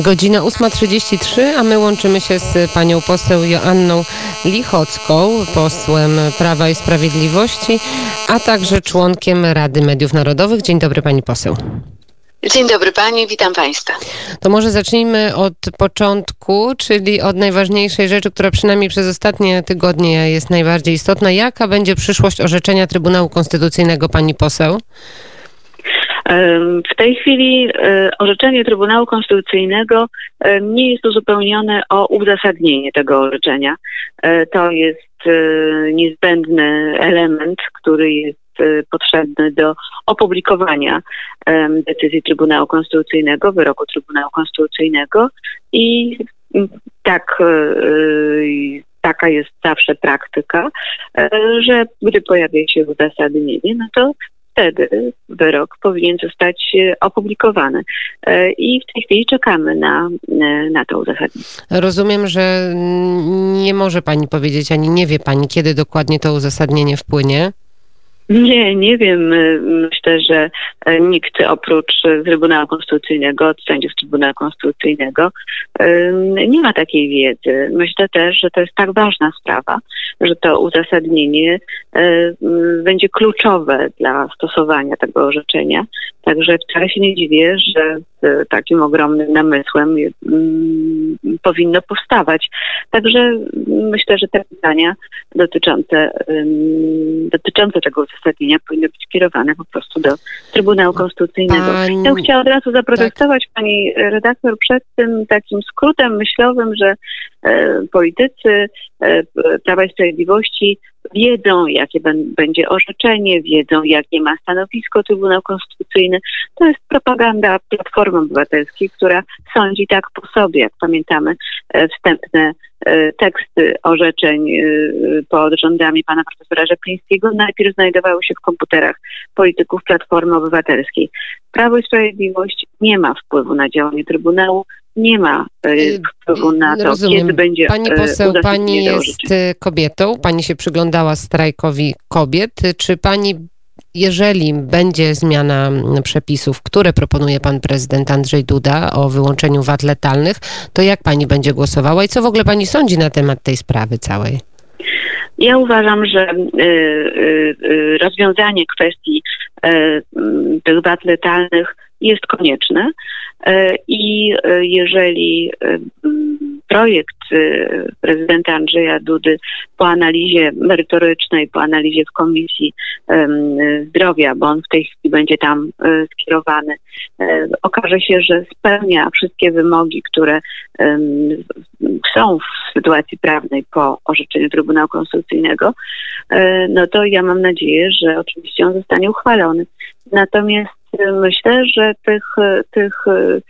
Godzina 8.33, a my łączymy się z panią poseł Joanną Lichocką, posłem Prawa i Sprawiedliwości, a także członkiem Rady Mediów Narodowych. Dzień dobry pani poseł. Dzień dobry pani, witam państwa. To może zacznijmy od początku, czyli od najważniejszej rzeczy, która przynajmniej przez ostatnie tygodnie jest najbardziej istotna. Jaka będzie przyszłość orzeczenia Trybunału Konstytucyjnego pani poseł? W tej chwili e, orzeczenie Trybunału Konstytucyjnego nie jest uzupełnione o uzasadnienie tego orzeczenia. E, to jest e, niezbędny element, który jest potrzebny do opublikowania decyzji Trybunału Konstytucyjnego, wyroku Trybunału Konstytucyjnego i tak taka jest zawsze praktyka, że gdy pojawia się uzasadnienie, no to wtedy wyrok powinien zostać e, opublikowany. E, I w tej chwili czekamy na, e, na to uzasadnienie. Rozumiem, że nie może Pani powiedzieć, ani nie wie Pani, kiedy dokładnie to uzasadnienie wpłynie. Nie, nie wiem. Myślę, że nikt oprócz Trybunału Konstytucyjnego, od sędziów Trybunału Konstytucyjnego nie ma takiej wiedzy. Myślę też, że to jest tak ważna sprawa, że to uzasadnienie będzie kluczowe dla stosowania tego orzeczenia. Także wcale się nie dziwię, że z takim ogromnym namysłem powinno powstawać. Także myślę, że te pytania dotyczące, dotyczące tego uzasadnienia powinny być kierowane po prostu do Trybunału Konstytucyjnego. Pani... Ja chciałam od razu zaprotestować tak. pani redaktor przed tym takim skrótem myślowym, że e, politycy e, Prawa i Sprawiedliwości wiedzą, jakie będzie orzeczenie, wiedzą, jakie ma stanowisko Trybunał Konstytucyjny. To jest propaganda Platformy Obywatelskiej, która sądzi tak po sobie, jak pamiętamy e, wstępne e, teksty orzeczeń e, pod rządami pana profesora Rzeplińskiego najpierw znajdowały się w komputerach polityków Platformy Obywatelskiej. Prawo i Sprawiedliwość nie ma wpływu na działanie Trybunału, nie ma y, wpływu na to, Rozumiem. kiedy będzie Pani poseł, pani jest kobietą, pani się przyglądała strajkowi kobiet. Czy pani jeżeli będzie zmiana przepisów, które proponuje pan prezydent Andrzej Duda o wyłączeniu wad letalnych, to jak pani będzie głosowała i co w ogóle pani sądzi na temat tej sprawy całej? Ja uważam, że y, y, y, rozwiązanie kwestii tych wad letalnych jest konieczne i jeżeli projekt prezydenta Andrzeja Dudy po analizie merytorycznej, po analizie w Komisji Zdrowia, bo on w tej chwili będzie tam skierowany, okaże się, że spełnia wszystkie wymogi, które są w sytuacji prawnej po orzeczeniu Trybunału Konstytucyjnego, e, no to ja mam nadzieję, że oczywiście on zostanie uchwalony. Natomiast myślę, że tych, tych e,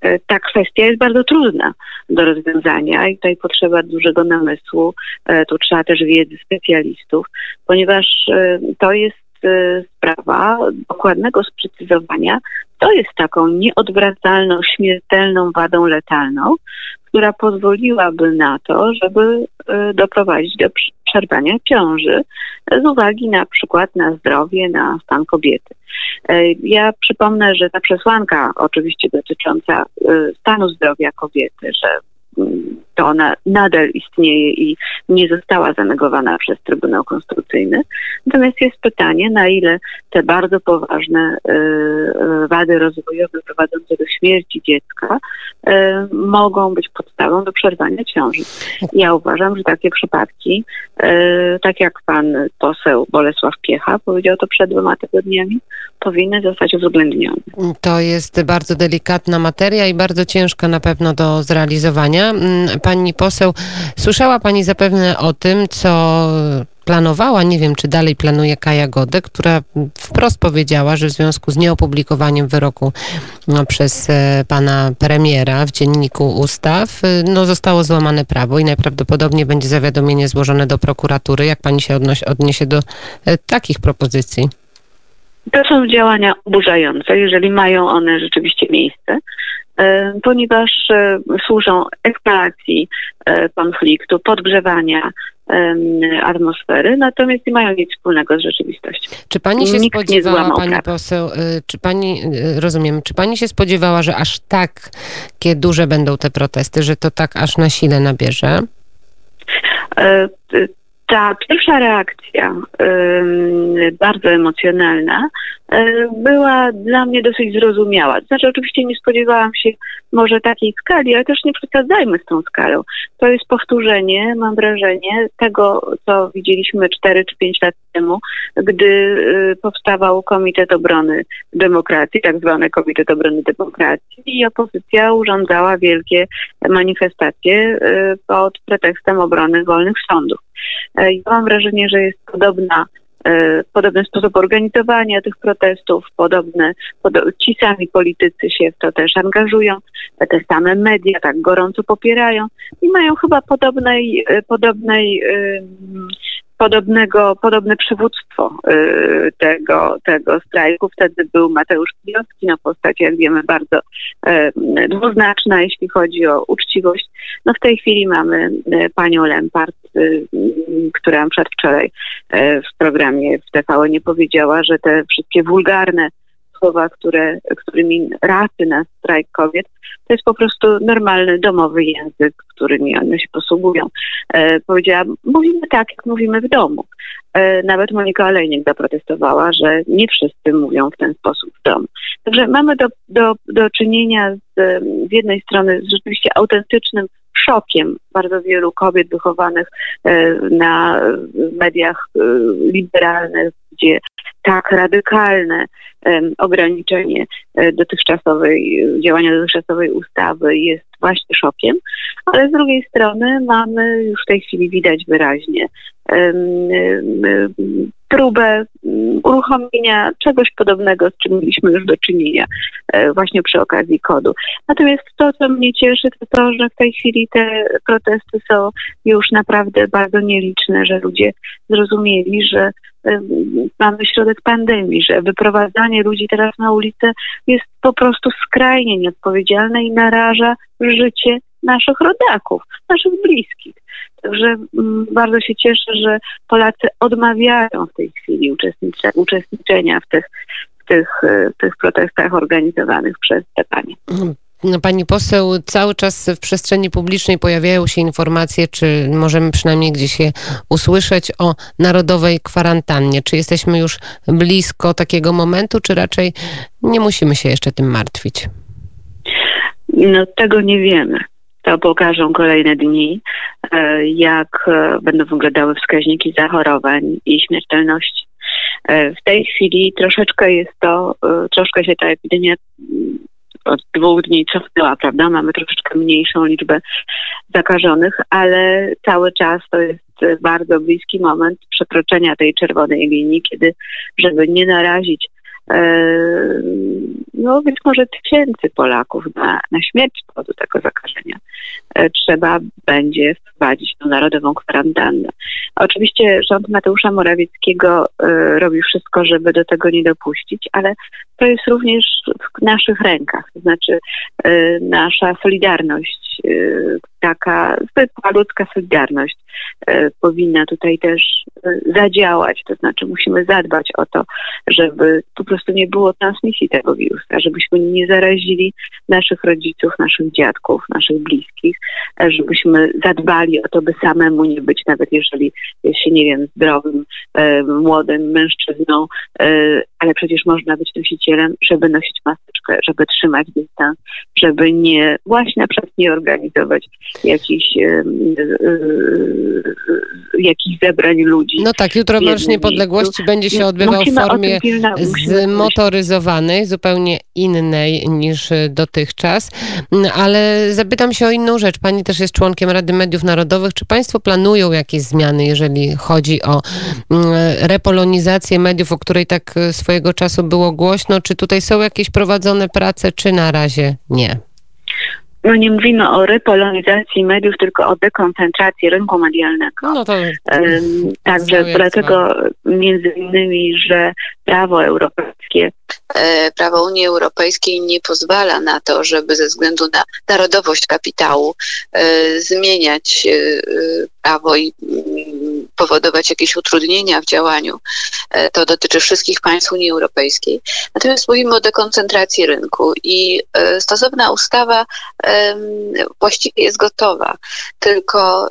e, ta kwestia jest bardzo trudna do rozwiązania i tutaj potrzeba dużego namysłu, tu trzeba też wiedzy specjalistów, ponieważ to jest sprawa dokładnego sprecyzowania, to jest taką nieodwracalną, śmiertelną wadą letalną, która pozwoliłaby na to, żeby e, doprowadzić do przerwania ciąży z uwagi na przykład na zdrowie, na stan kobiety. E, ja przypomnę, że ta przesłanka oczywiście dotycząca e, stanu zdrowia kobiety, że to ona nadal istnieje i nie została zanegowana przez Trybunał Konstytucyjny. Natomiast jest pytanie, na ile te bardzo poważne y, y, wady rozwojowe prowadzące do śmierci dziecka y, mogą być podstawą do przerwania ciąży. Ja uważam, że takie przypadki, tak jak pan poseł Bolesław Piecha powiedział to przed dwoma tygodniami, powinny zostać uwzględnione. To jest bardzo delikatna materia i bardzo ciężka na pewno do zrealizowania. Pani poseł, słyszała pani zapewne o tym, co planowała, nie wiem czy dalej planuje Kaja Godę, która wprost powiedziała, że w związku z nieopublikowaniem wyroku no, przez e, pana premiera w dzienniku ustaw no, zostało złamane prawo i najprawdopodobniej będzie zawiadomienie złożone do prokuratury. Jak pani się odniesie do e, takich propozycji? To są działania oburzające, jeżeli mają one rzeczywiście miejsce. Ponieważ służą eskalacji konfliktu, podgrzewania atmosfery, natomiast nie mają nic wspólnego z rzeczywistością. Czy pani się Nikt spodziewała, pani poseł, czy pani, rozumiem, czy pani się spodziewała, że aż takie duże będą te protesty, że to tak aż na sile nabierze? Ta pierwsza reakcja, bardzo emocjonalna, e, była dla mnie dosyć zrozumiała. Znaczy, oczywiście nie spodziewałam się może takiej skali, ale też nie przesadzajmy z tą skalą. To jest powtórzenie, mam wrażenie, tego, co widzieliśmy 4 czy 5 lat temu, gdy y, powstawał Komitet Obrony Demokracji, tak zwany Komitet Obrony Demokracji i opozycja urządzała wielkie manifestacje y, pod pretekstem obrony wolnych sądów. E, ja mam wrażenie, że jest podobna e, podobny sposób organizowania tych protestów, podobne, pod, ci sami politycy się w to też angażują, te same media tak gorąco popierają i mają chyba podobnej, e, podobnej podobnego, podobne przywództwo tego, tego strajku. Wtedy był Mateusz Kijowski, no postać, jak wiemy, bardzo dwuznaczna, jeśli chodzi o uczciwość. No w tej chwili mamy panią Lempart, która przedwczoraj w programie w TVN nie powiedziała, że te wszystkie wulgarne słowa, które, którymi raty nas strajk kobiet, to jest po prostu normalny domowy język, którymi one się posługują. E, powiedziałam, mówimy tak, jak mówimy w domu. E, nawet Monika Olejnik zaprotestowała, że nie wszyscy mówią w ten sposób w domu. Także mamy do, do, do czynienia z, z jednej strony z rzeczywiście autentycznym szokiem bardzo wielu kobiet wychowanych e, na mediach e, liberalnych, gdzie tak radykalne ograniczenie e, dotychczasowej, działania dotychczasowej ustawy jest właśnie szokiem, ale z drugiej strony mamy już w tej chwili widać wyraźnie próbę uruchomienia czegoś podobnego, z czym mieliśmy już do czynienia e, właśnie przy okazji kodu. Natomiast to, co mnie cieszy, to to, że w tej chwili te protesty są już naprawdę bardzo nieliczne, że ludzie zrozumieli, że mamy środek pandemii, że wyprowadzanie ludzi teraz na ulicę jest po prostu skrajnie nieodpowiedzialne i naraża życie naszych rodaków, naszych bliskich. Także mm, bardzo się cieszę, że Polacy odmawiają w tej chwili uczestniczenia w tych, w tych, e, w tych protestach organizowanych przez te panie. No, pani poseł, cały czas w przestrzeni publicznej pojawiają się informacje, czy możemy przynajmniej gdzieś je usłyszeć o narodowej kwarantannie. Czy jesteśmy już blisko takiego momentu, czy raczej nie musimy się jeszcze tym martwić? No tego nie wiemy. To pokażą kolejne dni, e, jak e, będą wyglądały wskaźniki zachorowań i śmiertelności. E, w tej chwili troszeczkę jest to, troszkę się ta epidemia od dwóch dni cofnęła, prawda? Mamy troszeczkę mniejszą liczbę zakażonych, ale cały czas to jest bardzo bliski moment przekroczenia tej czerwonej linii, kiedy, żeby nie narazić no być może tysięcy Polaków na, na śmierć z powodu tego zakażenia, e, trzeba będzie wprowadzić tą narodową kwarantannę. Oczywiście rząd Mateusza Morawieckiego e, robi wszystko, żeby do tego nie dopuścić, ale to jest również w naszych rękach, to znaczy e, nasza solidarność, taka zwykła ludzka solidarność powinna tutaj też zadziałać, to znaczy musimy zadbać o to, żeby po prostu nie było transmisji tego wirusa, żebyśmy nie zarazili naszych rodziców, naszych dziadków, naszych bliskich, żebyśmy zadbali o to, by samemu nie być, nawet jeżeli jest się, nie wiem, zdrowym, e, młodym mężczyzną, e, ale przecież można być nosicielem, żeby nosić maseczkę, żeby trzymać dystans, żeby nie, właśnie na przykład nie organizować jakichś, e, jakichś zebrań ludzi. No tak, jutro Marsz Niepodległości będzie się odbywał w formie zmotoryzowanej, zupełnie innej niż dotychczas, ale zapytam się o inną rzecz. Pani też jest członkiem Rady Mediów Narodowych. Czy Państwo planują jakieś zmiany, jeżeli chodzi o repolonizację mediów, o której tak swoje swojego czasu było głośno. Czy tutaj są jakieś prowadzone prace, czy na razie nie? No nie mówimy o repolonizacji mediów, tylko o dekoncentracji rynku medialnego. No to um, także dlatego między innymi, że prawo europejskie e, prawo Unii Europejskiej nie pozwala na to, żeby ze względu na narodowość kapitału e, zmieniać e, prawo i mm, powodować jakieś utrudnienia w działaniu. To dotyczy wszystkich państw Unii Europejskiej. Natomiast mówimy o dekoncentracji rynku i stosowna ustawa właściwie jest gotowa, tylko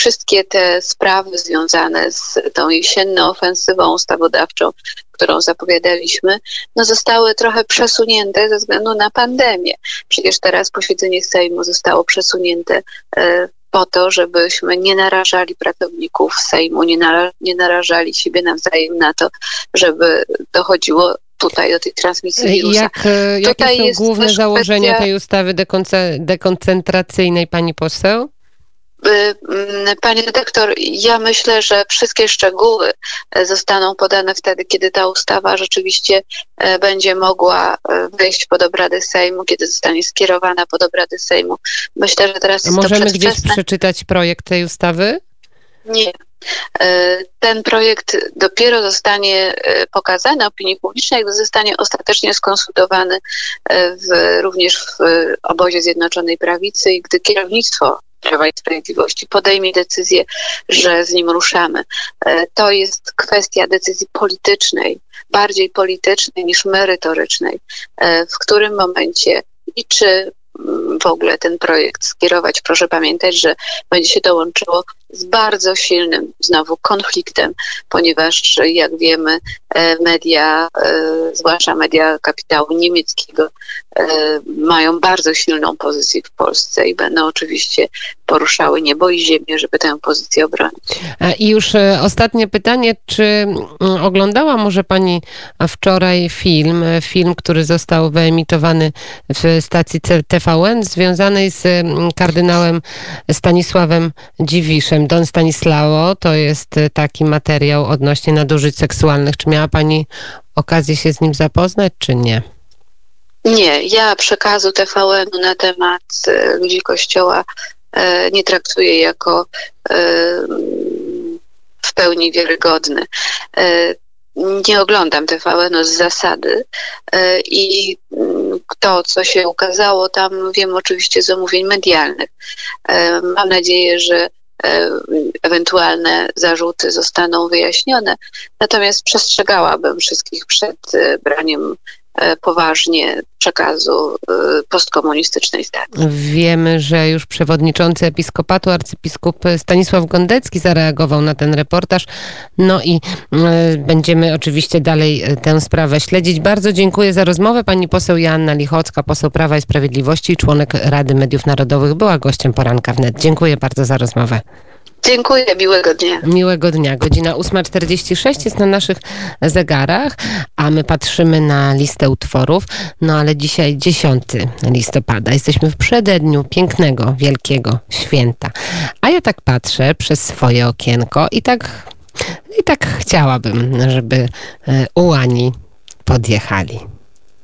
wszystkie te sprawy związane z tą jesienną ofensywą ustawodawczą, którą zapowiadaliśmy, no zostały trochę przesunięte ze względu na pandemię. Przecież teraz posiedzenie Sejmu zostało przesunięte e, po to, żebyśmy nie narażali pracowników Sejmu, nie, nara nie narażali siebie nawzajem na to, żeby dochodziło tutaj do tej transmisji wirusa. Jak, e, jakie tutaj są główne założenia kwestia... tej ustawy dekoncentracyjnej, pani poseł? Y, mm, Panie dyrektor, ja myślę, że wszystkie szczegóły e, zostaną podane wtedy, kiedy ta ustawa rzeczywiście e, będzie mogła e, wejść pod obrady Sejmu, kiedy zostanie skierowana pod obrady Sejmu. Myślę, że teraz jest Możemy to gdzieś przeczytać projekt tej ustawy? Nie. Ten projekt dopiero zostanie pokazany opinii publicznej, gdy zostanie ostatecznie skonsultowany w, również w obozie Zjednoczonej Prawicy i gdy kierownictwo Prawa i Sprawiedliwości podejmie decyzję, że z nim ruszamy. E, to jest kwestia decyzji politycznej, bardziej politycznej niż merytorycznej, e, w którym momencie i czy mm, w ogóle ten projekt skierować. Proszę pamiętać, że będzie się to łączyło z bardzo silnym znowu konfliktem, ponieważ jak wiemy, e, media, zwłaszcza media kapitału niemieckiego, mają bardzo silną pozycję w Polsce i będą oczywiście poruszały niebo i ziemię, żeby tę pozycję obronić. I już e, ostatnie pytanie, czy mm, oglądała może Pani wczoraj film, e, film, który został wyemitowany w stacji TVN, związany z mm, kardynałem Stanisławem Dziwiszem. Don Stanislawo to jest e, taki materiał odnośnie nadużyć seksualnych. Czy miała Pani okazję się z nim zapoznać, czy nie? Nie, ja przekazu TVN-u na temat ludzi Kościoła E, nie traktuje jako w pełni wiarygodny. Nie oglądam TVN z zasady i mm, to, co się ukazało tam, wiem oczywiście z omówień medialnych. Mam nadzieję, że ewentualne zarzuty zostaną wyjaśnione. Natomiast przestrzegałabym wszystkich przed braniem E, poważnie przekazu e, postkomunistycznej stacji. Wiemy, że już przewodniczący episkopatu arcybiskup Stanisław Gondecki zareagował na ten reportaż. No i e, będziemy oczywiście dalej tę sprawę śledzić. Bardzo dziękuję za rozmowę. Pani poseł Joanna Lichocka, poseł Prawa i Sprawiedliwości, członek Rady Mediów Narodowych, była gościem poranka wnet. Dziękuję bardzo za rozmowę. Dziękuję, miłego dnia. Miłego dnia. Godzina 8.46 jest na naszych zegarach, a my patrzymy na listę utworów. No ale dzisiaj 10 listopada. Jesteśmy w przededniu pięknego, wielkiego święta. A ja tak patrzę przez swoje okienko i tak, i tak chciałabym, żeby e, ułani podjechali.